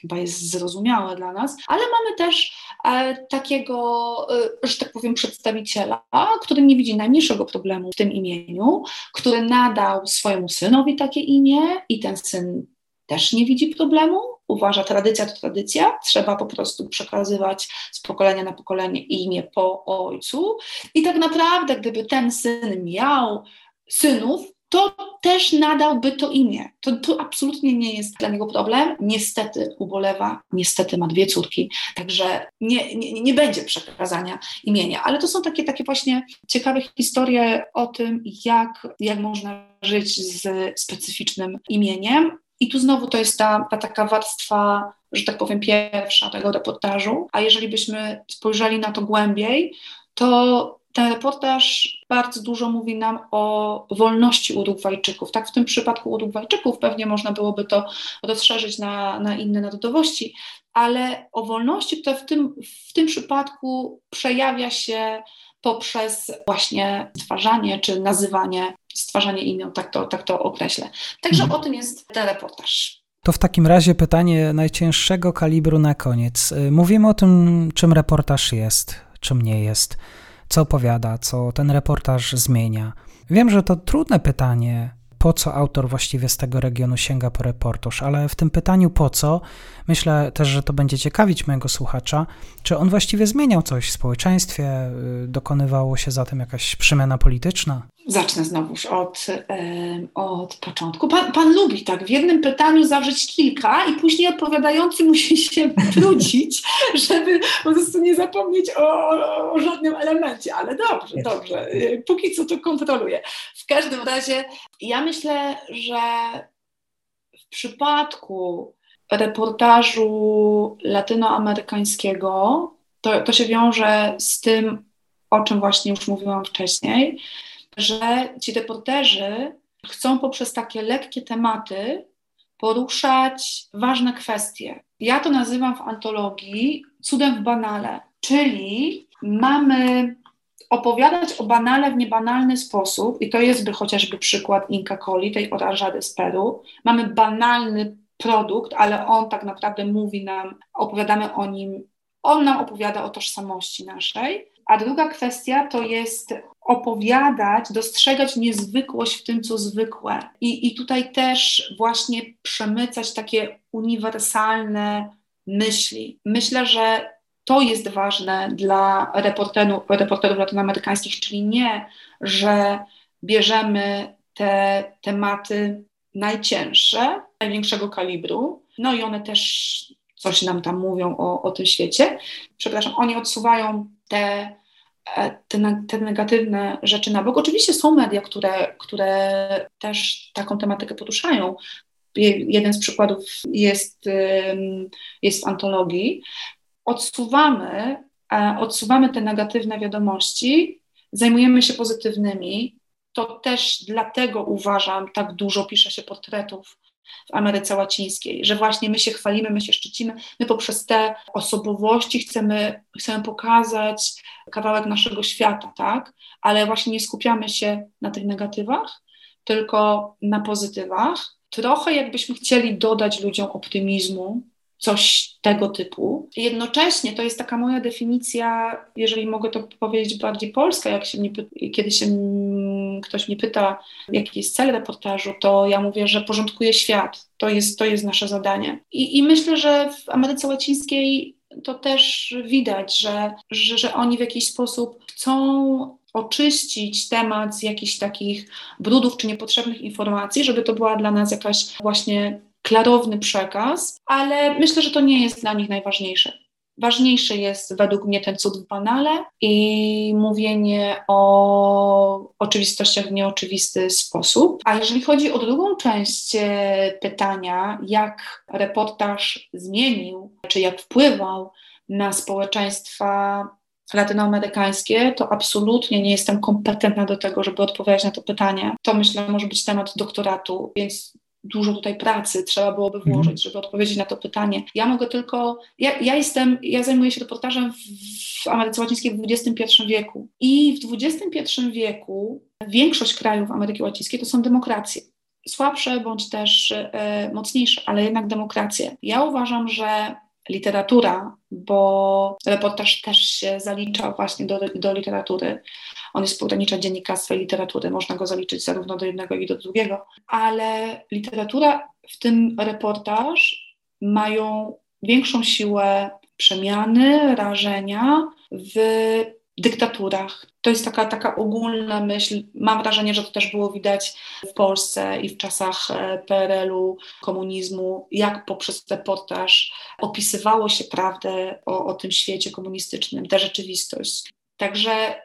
chyba jest zrozumiałe dla nas, ale mamy też e, takiego, e, że tak powiem, przedstawiciela, który nie widzi najmniejszego problemu w tym imieniu, który nadał swojemu synowi takie imię i ten syn też nie widzi problemu, uważa, tradycja to tradycja, trzeba po prostu przekazywać z pokolenia na pokolenie imię po ojcu. I tak naprawdę, gdyby ten syn miał synów, to też nadałby to imię. To, to absolutnie nie jest dla niego problem. Niestety ubolewa, niestety ma dwie córki, także nie, nie, nie będzie przekazania imienia. Ale to są takie, takie właśnie ciekawe historie o tym, jak, jak można żyć z specyficznym imieniem. I tu znowu to jest ta, ta taka warstwa, że tak powiem, pierwsza tego reportażu. A jeżeli byśmy spojrzeli na to głębiej, to ten reportaż bardzo dużo mówi nam o wolności Urugwajczyków. Tak, w tym przypadku Urugwajczyków pewnie można byłoby to rozszerzyć na, na inne narodowości, ale o wolności, która w tym, w tym przypadku przejawia się poprzez właśnie stwarzanie czy nazywanie, stwarzanie imion, tak to, tak to określę. Także mhm. o tym jest ten reportaż. To w takim razie pytanie najcięższego kalibru na koniec. Mówimy o tym, czym reportaż jest, czym nie jest, co opowiada, co ten reportaż zmienia. Wiem, że to trudne pytanie, po co autor właściwie z tego regionu sięga po reportaż, ale w tym pytaniu po co, myślę też, że to będzie ciekawić mojego słuchacza, czy on właściwie zmieniał coś w społeczeństwie, y, dokonywało się za tym jakaś przemiana polityczna? Zacznę znowuż od, od początku. Pan, pan lubi tak w jednym pytaniu zawrzeć kilka i później odpowiadający musi się trudzić, żeby po prostu nie zapomnieć o, o, żadnym elemencie, ale dobrze, dobrze. Y, póki co to kontroluję. W każdym razie ja myślę, że w przypadku reportażu latynoamerykańskiego to, to się wiąże z tym, o czym właśnie już mówiłam wcześniej, że ci reporterzy chcą poprzez takie lekkie tematy poruszać ważne kwestie. Ja to nazywam w antologii cudem w banale, czyli mamy opowiadać o banale w niebanalny sposób, i to jest by chociażby przykład Inka Coli, tej oranżady z Peru. Mamy banalny produkt, ale on tak naprawdę mówi nam, opowiadamy o nim, on nam opowiada o tożsamości naszej. A druga kwestia to jest opowiadać, dostrzegać niezwykłość w tym, co zwykłe. I, i tutaj też właśnie przemycać takie uniwersalne myśli. Myślę, że to jest ważne dla reporterów, reporterów latynoamerykańskich, czyli nie, że bierzemy te tematy najcięższe, największego kalibru, no i one też coś nam tam mówią o, o tym świecie. Przepraszam, oni odsuwają te, e, te, te, negatywne rzeczy na bok. Oczywiście są media, które, które też taką tematykę poruszają. Jeden z przykładów jest, jest w antologii. Odsuwamy, e, odsuwamy te negatywne wiadomości, zajmujemy się pozytywnymi. To też dlatego uważam, tak dużo pisze się portretów w Ameryce Łacińskiej, że właśnie my się chwalimy, my się szczycimy, my poprzez te osobowości chcemy, chcemy pokazać kawałek naszego świata, tak? Ale właśnie nie skupiamy się na tych negatywach, tylko na pozytywach. Trochę jakbyśmy chcieli dodać ludziom optymizmu, coś tego typu. Jednocześnie to jest taka moja definicja, jeżeli mogę to powiedzieć bardziej polska, jak się mnie, kiedy się ktoś mnie pyta, jaki jest cel reportażu, to ja mówię, że porządkuję świat. To jest, to jest nasze zadanie. I, I myślę, że w Ameryce Łacińskiej to też widać, że, że, że oni w jakiś sposób chcą oczyścić temat z jakichś takich brudów czy niepotrzebnych informacji, żeby to była dla nas jakaś właśnie klarowny przekaz, ale myślę, że to nie jest dla nich najważniejsze. Ważniejszy jest według mnie ten cud w banale i mówienie o oczywistościach w nieoczywisty sposób. A jeżeli chodzi o drugą część e, pytania, jak reportaż zmienił, czy jak wpływał na społeczeństwa latynoamerykańskie, to absolutnie nie jestem kompetentna do tego, żeby odpowiadać na to pytanie. To myślę może być temat doktoratu, więc dużo tutaj pracy trzeba byłoby mhm. włożyć, żeby odpowiedzieć na to pytanie. Ja mogę tylko, ja, ja jestem, ja zajmuję się reportażem w, w Ameryce Łacińskiej w XXI wieku i w XXI wieku większość krajów Ameryki Łacińskiej to są demokracje. Słabsze bądź też e, mocniejsze, ale jednak demokracje. Ja uważam, że literatura, bo reportaż też się zalicza właśnie do, do literatury. On jest pogranicza dziennikarstwa i literatury, można go zaliczyć zarówno do jednego, jak i do drugiego, ale literatura, w tym reportaż, mają większą siłę przemiany, rażenia w dyktaturach. To jest taka, taka ogólna myśl. Mam wrażenie, że to też było widać w Polsce i w czasach e, PRL-u, komunizmu, jak poprzez reportaż opisywało się prawdę o, o tym świecie komunistycznym, tę rzeczywistość. Także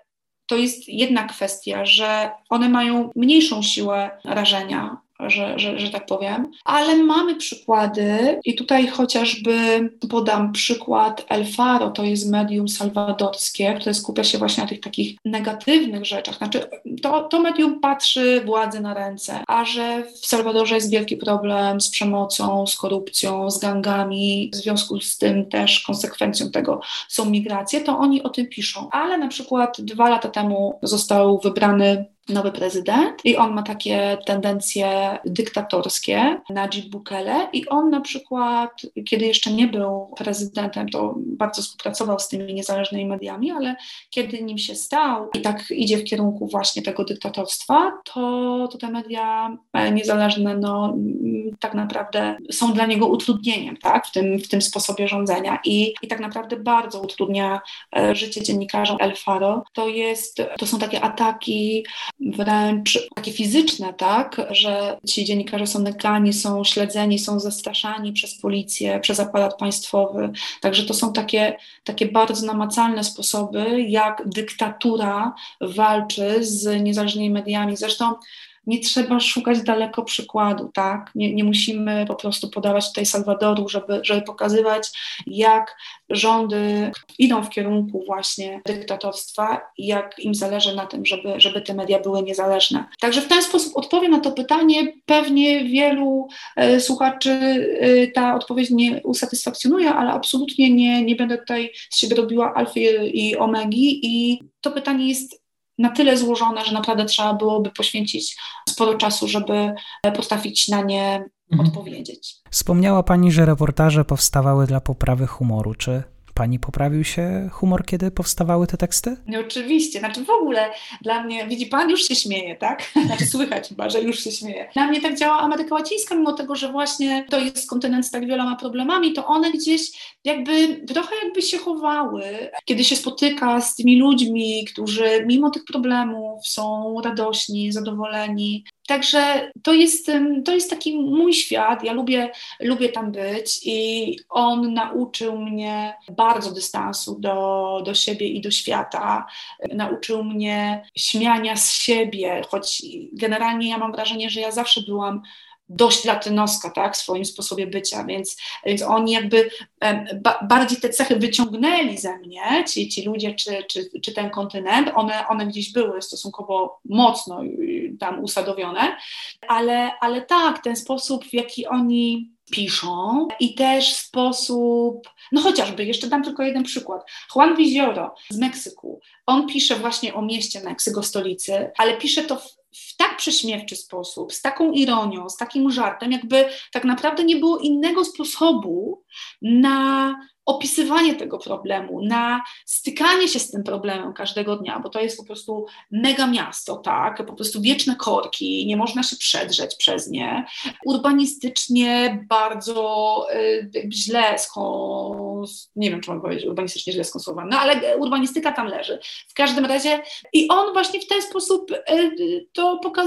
to jest jedna kwestia, że one mają mniejszą siłę rażenia, że, że, że tak powiem, ale mamy przykłady i tutaj chociażby podam przykład El Faro, to jest medium salwadorskie, które skupia się właśnie na tych takich negatywnych rzeczach. Znaczy, to, to medium patrzy władzy na ręce, a że w Salwadorze jest wielki problem z przemocą, z korupcją, z gangami, w związku z tym też konsekwencją tego są migracje, to oni o tym piszą. Ale na przykład dwa lata temu został wybrany nowy prezydent i on ma takie tendencje dyktatorskie, Najib Bukele i on na przykład, kiedy jeszcze nie był prezydentem, to bardzo współpracował z tymi niezależnymi mediami, ale kiedy nim się stał i tak idzie w kierunku właśnie tego dyktatorstwa, to, to te media e, niezależne no, tak naprawdę są dla niego utrudnieniem tak, w, tym, w tym sposobie rządzenia i, i tak naprawdę bardzo utrudnia e, życie dziennikarzom El Faro. To, jest, to są takie ataki wręcz takie fizyczne, tak, że ci dziennikarze są nękani, są śledzeni, są zastraszani przez policję, przez aparat państwowy. Także to są takie, takie bardzo namacalne sposoby, jak dyktatura walczy z niezależnymi mediami. Zresztą nie trzeba szukać daleko przykładu, tak? Nie, nie musimy po prostu podawać tutaj Salwadoru, żeby, żeby pokazywać, jak rządy idą w kierunku właśnie dyktatorstwa i jak im zależy na tym, żeby, żeby te media były niezależne. Także w ten sposób odpowiem na to pytanie. Pewnie wielu e, słuchaczy e, ta odpowiedź nie usatysfakcjonuje, ale absolutnie nie, nie będę tutaj z siebie robiła alfy i omegi i to pytanie jest na tyle złożone, że naprawdę trzeba byłoby poświęcić sporo czasu, żeby potrafić na nie mhm. odpowiedzieć. Wspomniała Pani, że reportaże powstawały dla poprawy humoru. Czy pani poprawił się humor, kiedy powstawały te teksty? No, oczywiście, znaczy w ogóle dla mnie, widzi pan, już się śmieje, tak? Znaczy słychać chyba, że już się śmieje. Dla mnie tak działa Ameryka Łacińska, mimo tego, że właśnie to jest kontynent z tak wieloma problemami, to one gdzieś jakby trochę jakby się chowały. Kiedy się spotyka z tymi ludźmi, którzy mimo tych problemów są radośni, zadowoleni, Także to jest, to jest taki mój świat. Ja lubię, lubię tam być i on nauczył mnie bardzo dystansu do, do siebie i do świata. Nauczył mnie śmiania z siebie, choć generalnie ja mam wrażenie, że ja zawsze byłam dość latynoska, tak, w swoim sposobie bycia, więc, więc oni jakby ba, bardziej te cechy wyciągnęli ze mnie, ci, ci ludzie czy, czy, czy ten kontynent, one, one gdzieś były stosunkowo mocno tam usadowione, ale, ale tak, ten sposób, w jaki oni piszą i też sposób, no chociażby, jeszcze dam tylko jeden przykład. Juan Vizioro z Meksyku, on pisze właśnie o mieście Meksyko, stolicy, ale pisze to w, w tak prześmiewczy sposób, z taką ironią, z takim żartem, jakby tak naprawdę nie było innego sposobu na opisywanie tego problemu, na stykanie się z tym problemem każdego dnia, bo to jest po prostu mega miasto, tak, po prostu wieczne korki, nie można się przedrzeć przez nie. Urbanistycznie bardzo y, źle skons... nie wiem, czy mam powiedzieć urbanistycznie źle skonstruowane, no ale urbanistyka tam leży. W każdym razie i on właśnie w ten sposób y, to pokazuje.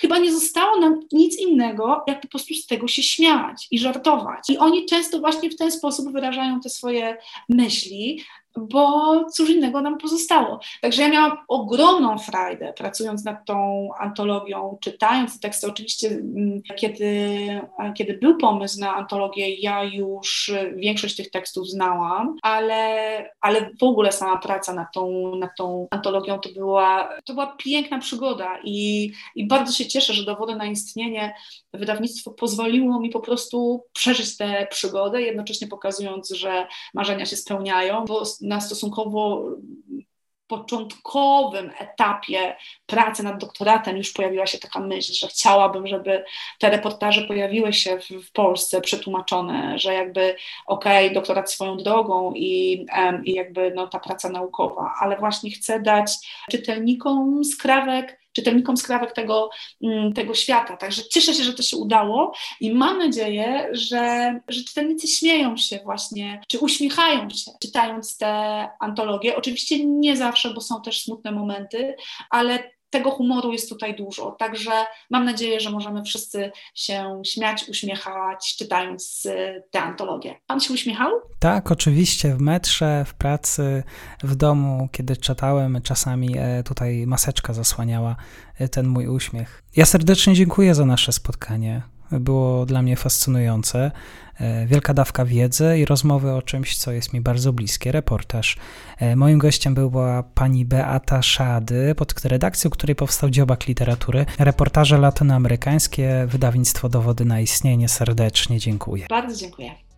Chyba nie zostało nam nic innego, jak po prostu z tego się śmiać i żartować. I oni często właśnie w ten sposób wyrażają te swoje myśli, bo cóż innego nam pozostało. Także ja miałam ogromną frajdę pracując nad tą antologią, czytając te teksty. Oczywiście, mm, kiedy, kiedy był pomysł na antologię, ja już większość tych tekstów znałam, ale, ale w ogóle sama praca nad tą, nad tą antologią to była, to była piękna przygoda i, i bardzo się cieszę, że dowody na istnienie wydawnictwo pozwoliło mi po prostu przeżyć tę przygodę, jednocześnie pokazując, że marzenia się spełniają, bo na stosunkowo początkowym etapie pracy nad doktoratem już pojawiła się taka myśl, że chciałabym, żeby te reportaże pojawiły się w, w Polsce przetłumaczone, że jakby okej, okay, doktorat swoją drogą i, um, i jakby no, ta praca naukowa, ale właśnie chcę dać czytelnikom skrawek czytelnikom skrawek tego, mm, tego świata. Także cieszę się, że to się udało i mam nadzieję, że, że czytelnicy śmieją się właśnie, czy uśmiechają się, czytając te antologie. Oczywiście nie zawsze, bo są też smutne momenty, ale tego humoru jest tutaj dużo. Także mam nadzieję, że możemy wszyscy się śmiać, uśmiechać, czytając y, tę antologię. Pan się uśmiechał? Tak, oczywiście. W metrze, w pracy, w domu, kiedy czytałem, czasami e, tutaj maseczka zasłaniała e, ten mój uśmiech. Ja serdecznie dziękuję za nasze spotkanie było dla mnie fascynujące. E, wielka dawka wiedzy i rozmowy o czymś, co jest mi bardzo bliskie, reportaż. E, moim gościem była pani Beata Szady, pod redakcją której powstał dziobak literatury. Reportaże latynoamerykańskie, wydawnictwo Dowody na istnienie. Serdecznie dziękuję. Bardzo dziękuję.